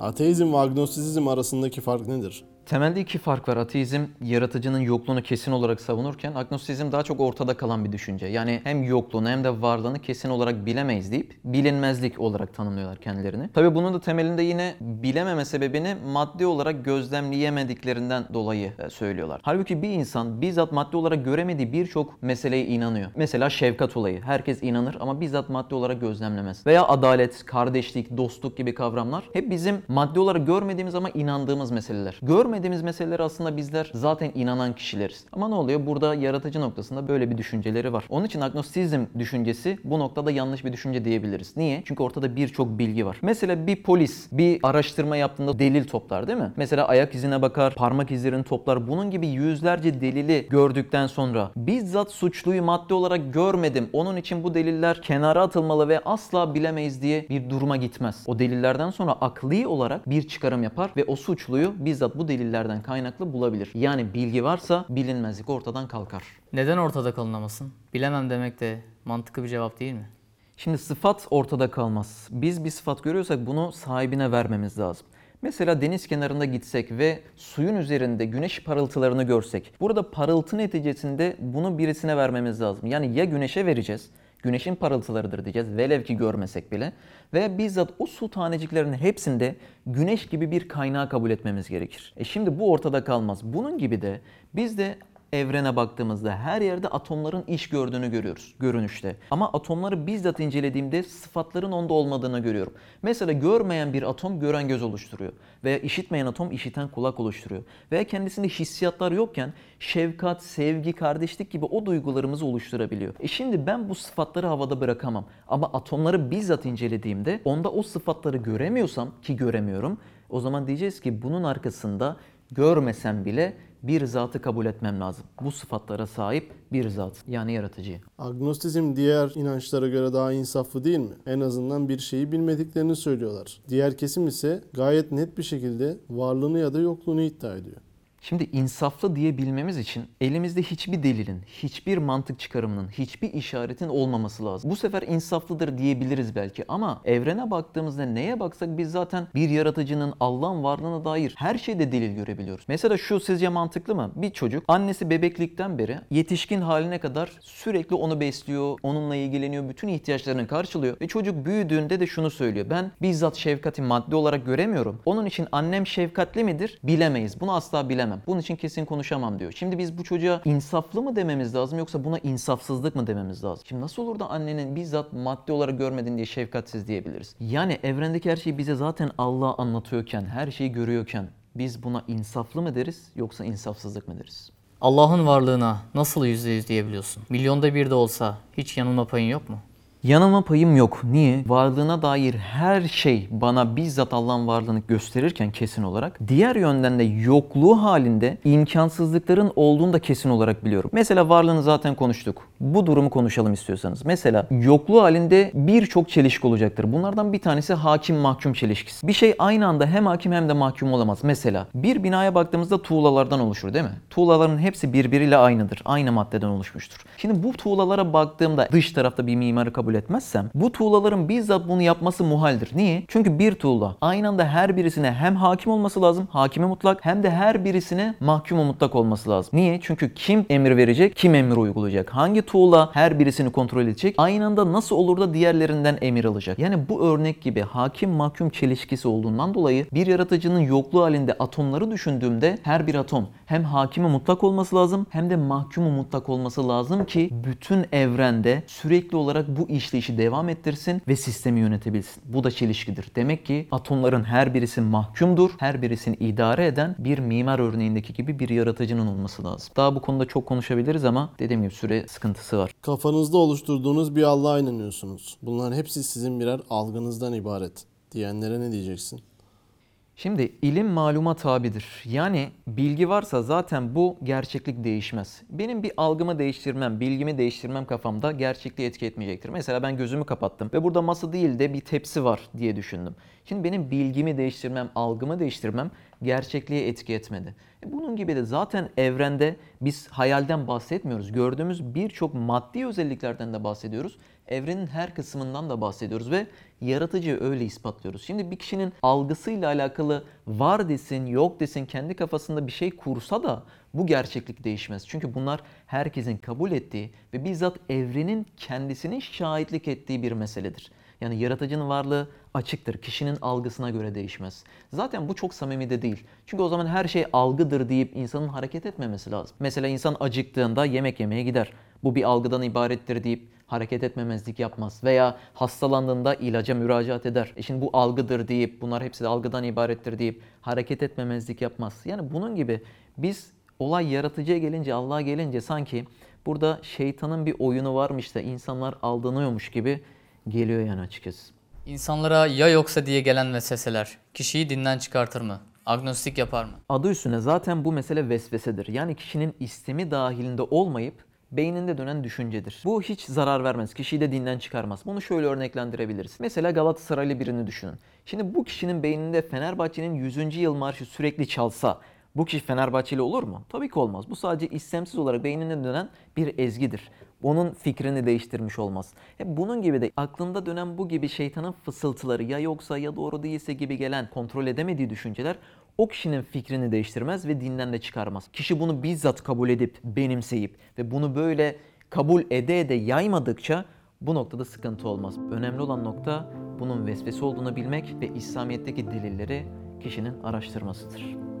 Ateizm ve agnostisizm arasındaki fark nedir? Temelde iki fark var. Ateizm yaratıcının yokluğunu kesin olarak savunurken agnostizm daha çok ortada kalan bir düşünce. Yani hem yokluğunu hem de varlığını kesin olarak bilemeyiz deyip bilinmezlik olarak tanımlıyorlar kendilerini. Tabi bunun da temelinde yine bilememe sebebini maddi olarak gözlemleyemediklerinden dolayı e, söylüyorlar. Halbuki bir insan bizzat maddi olarak göremediği birçok meseleye inanıyor. Mesela şefkat olayı. Herkes inanır ama bizzat maddi olarak gözlemlemez. Veya adalet, kardeşlik, dostluk gibi kavramlar hep bizim maddi olarak görmediğimiz ama inandığımız meseleler. Görmediğimiz meseleler aslında bizler zaten inanan kişileriz. Ama ne oluyor? Burada yaratıcı noktasında böyle bir düşünceleri var. Onun için agnostizm düşüncesi bu noktada yanlış bir düşünce diyebiliriz. Niye? Çünkü ortada birçok bilgi var. Mesela bir polis bir araştırma yaptığında delil toplar değil mi? Mesela ayak izine bakar, parmak izlerini toplar. Bunun gibi yüzlerce delili gördükten sonra bizzat suçluyu maddi olarak görmedim. Onun için bu deliller kenara atılmalı ve asla bilemeyiz diye bir duruma gitmez. O delillerden sonra akli olarak bir çıkarım yapar ve o suçluyu bizzat bu delillerden kaynaklı bulabilir. Yani bilgi varsa bilinmezlik ortadan kalkar. Neden ortada kalınamasın? Bilemem demek de mantıklı bir cevap değil mi? Şimdi sıfat ortada kalmaz. Biz bir sıfat görüyorsak bunu sahibine vermemiz lazım. Mesela deniz kenarında gitsek ve suyun üzerinde güneş parıltılarını görsek. Burada parıltı neticesinde bunu birisine vermemiz lazım. Yani ya güneşe vereceğiz, güneşin parıltılarıdır diyeceğiz velev ki görmesek bile. Veya bizzat o su taneciklerinin hepsinde güneş gibi bir kaynağı kabul etmemiz gerekir. E şimdi bu ortada kalmaz. Bunun gibi de biz de evrene baktığımızda her yerde atomların iş gördüğünü görüyoruz görünüşte. Ama atomları bizzat incelediğimde sıfatların onda olmadığını görüyorum. Mesela görmeyen bir atom gören göz oluşturuyor. Veya işitmeyen atom işiten kulak oluşturuyor. Veya kendisinde hissiyatlar yokken şefkat, sevgi, kardeşlik gibi o duygularımızı oluşturabiliyor. E şimdi ben bu sıfatları havada bırakamam. Ama atomları bizzat incelediğimde onda o sıfatları göremiyorsam ki göremiyorum. O zaman diyeceğiz ki bunun arkasında görmesem bile bir zatı kabul etmem lazım. Bu sıfatlara sahip bir zat yani yaratıcı. Agnostizm diğer inançlara göre daha insaflı değil mi? En azından bir şeyi bilmediklerini söylüyorlar. Diğer kesim ise gayet net bir şekilde varlığını ya da yokluğunu iddia ediyor. Şimdi insaflı diyebilmemiz için elimizde hiçbir delilin, hiçbir mantık çıkarımının, hiçbir işaretin olmaması lazım. Bu sefer insaflıdır diyebiliriz belki ama evrene baktığımızda neye baksak biz zaten bir yaratıcının Allah'ın varlığına dair her şeyde delil görebiliyoruz. Mesela şu sizce mantıklı mı? Bir çocuk annesi bebeklikten beri yetişkin haline kadar sürekli onu besliyor, onunla ilgileniyor, bütün ihtiyaçlarını karşılıyor ve çocuk büyüdüğünde de şunu söylüyor. Ben bizzat şefkati maddi olarak göremiyorum. Onun için annem şefkatli midir? Bilemeyiz. Bunu asla bilemem. Bunun için kesin konuşamam diyor. Şimdi biz bu çocuğa insaflı mı dememiz lazım yoksa buna insafsızlık mı dememiz lazım? Şimdi nasıl olur da annenin bizzat maddi olarak görmedin diye şefkatsiz diyebiliriz? Yani evrendeki her şeyi bize zaten Allah anlatıyorken, her şeyi görüyorken biz buna insaflı mı deriz yoksa insafsızlık mı deriz? Allah'ın varlığına nasıl yüzde yüz diyebiliyorsun? Milyonda bir de olsa hiç yanılma payın yok mu? Yanılma payım yok. Niye? Varlığına dair her şey bana bizzat Allah'ın varlığını gösterirken kesin olarak diğer yönden de yokluğu halinde imkansızlıkların olduğunu da kesin olarak biliyorum. Mesela varlığını zaten konuştuk. Bu durumu konuşalım istiyorsanız. Mesela yokluğu halinde birçok çelişki olacaktır. Bunlardan bir tanesi hakim mahkum çelişkisi. Bir şey aynı anda hem hakim hem de mahkum olamaz. Mesela bir binaya baktığımızda tuğlalardan oluşur değil mi? Tuğlaların hepsi birbiriyle aynıdır. Aynı maddeden oluşmuştur. Şimdi bu tuğlalara baktığımda dış tarafta bir mimarı kabul etmezsem bu tuğlaların bizzat bunu yapması muhaldir. Niye? Çünkü bir tuğla aynı anda her birisine hem hakim olması lazım, hakimi mutlak hem de her birisine mahkumu mutlak olması lazım. Niye? Çünkü kim emir verecek, kim emir uygulayacak? Hangi tuğla her birisini kontrol edecek? Aynı anda nasıl olur da diğerlerinden emir alacak? Yani bu örnek gibi hakim mahkum çelişkisi olduğundan dolayı bir yaratıcının yokluğu halinde atomları düşündüğümde her bir atom hem hakimi mutlak olması lazım hem de mahkumu mutlak olması lazım ki bütün evrende sürekli olarak bu işleyişi devam ettirsin ve sistemi yönetebilsin. Bu da çelişkidir. Demek ki atomların her birisi mahkumdur. Her birisini idare eden bir mimar örneğindeki gibi bir yaratıcının olması lazım. Daha bu konuda çok konuşabiliriz ama dediğim gibi süre sıkıntısı var. Kafanızda oluşturduğunuz bir Allah'a inanıyorsunuz. Bunların hepsi sizin birer algınızdan ibaret. Diyenlere ne diyeceksin? Şimdi ilim maluma tabidir. Yani bilgi varsa zaten bu gerçeklik değişmez. Benim bir algımı değiştirmem, bilgimi değiştirmem kafamda gerçekliği etki etmeyecektir. Mesela ben gözümü kapattım ve burada masa değil de bir tepsi var diye düşündüm. Şimdi benim bilgimi değiştirmem, algımı değiştirmem gerçekliğe etki etmedi. E bunun gibi de zaten evrende biz hayalden bahsetmiyoruz. Gördüğümüz birçok maddi özelliklerden de bahsediyoruz. Evrenin her kısmından da bahsediyoruz ve yaratıcıyı öyle ispatlıyoruz. Şimdi bir kişinin algısıyla alakalı var desin, yok desin, kendi kafasında bir şey kursa da bu gerçeklik değişmez. Çünkü bunlar herkesin kabul ettiği ve bizzat evrenin kendisinin şahitlik ettiği bir meseledir. Yani yaratıcının varlığı açıktır. Kişinin algısına göre değişmez. Zaten bu çok samimi de değil. Çünkü o zaman her şey algıdır deyip insanın hareket etmemesi lazım. Mesela insan acıktığında yemek yemeye gider. Bu bir algıdan ibarettir deyip hareket etmemezlik yapmaz. Veya hastalandığında ilaca müracaat eder. E şimdi bu algıdır deyip bunlar hepsi de algıdan ibarettir deyip hareket etmemezlik yapmaz. Yani bunun gibi biz olay yaratıcıya gelince Allah'a gelince sanki burada şeytanın bir oyunu varmış da insanlar aldanıyormuş gibi geliyor yani açıkçası. İnsanlara ya yoksa diye gelen vesveseler kişiyi dinden çıkartır mı? Agnostik yapar mı? Adı üstüne zaten bu mesele vesvesedir. Yani kişinin istemi dahilinde olmayıp beyninde dönen düşüncedir. Bu hiç zarar vermez. Kişiyi de dinden çıkarmaz. Bunu şöyle örneklendirebiliriz. Mesela Galatasaraylı birini düşünün. Şimdi bu kişinin beyninde Fenerbahçe'nin 100. yıl marşı sürekli çalsa bu kişi Fenerbahçeli olur mu? Tabii ki olmaz. Bu sadece istemsiz olarak beynine dönen bir ezgidir. Onun fikrini değiştirmiş olmaz. Hep bunun gibi de aklında dönen bu gibi şeytanın fısıltıları ya yoksa ya doğru değilse gibi gelen kontrol edemediği düşünceler o kişinin fikrini değiştirmez ve dinden de çıkarmaz. Kişi bunu bizzat kabul edip benimseyip ve bunu böyle kabul ede ede yaymadıkça bu noktada sıkıntı olmaz. Önemli olan nokta bunun vesvese olduğunu bilmek ve İslamiyet'teki delilleri kişinin araştırmasıdır.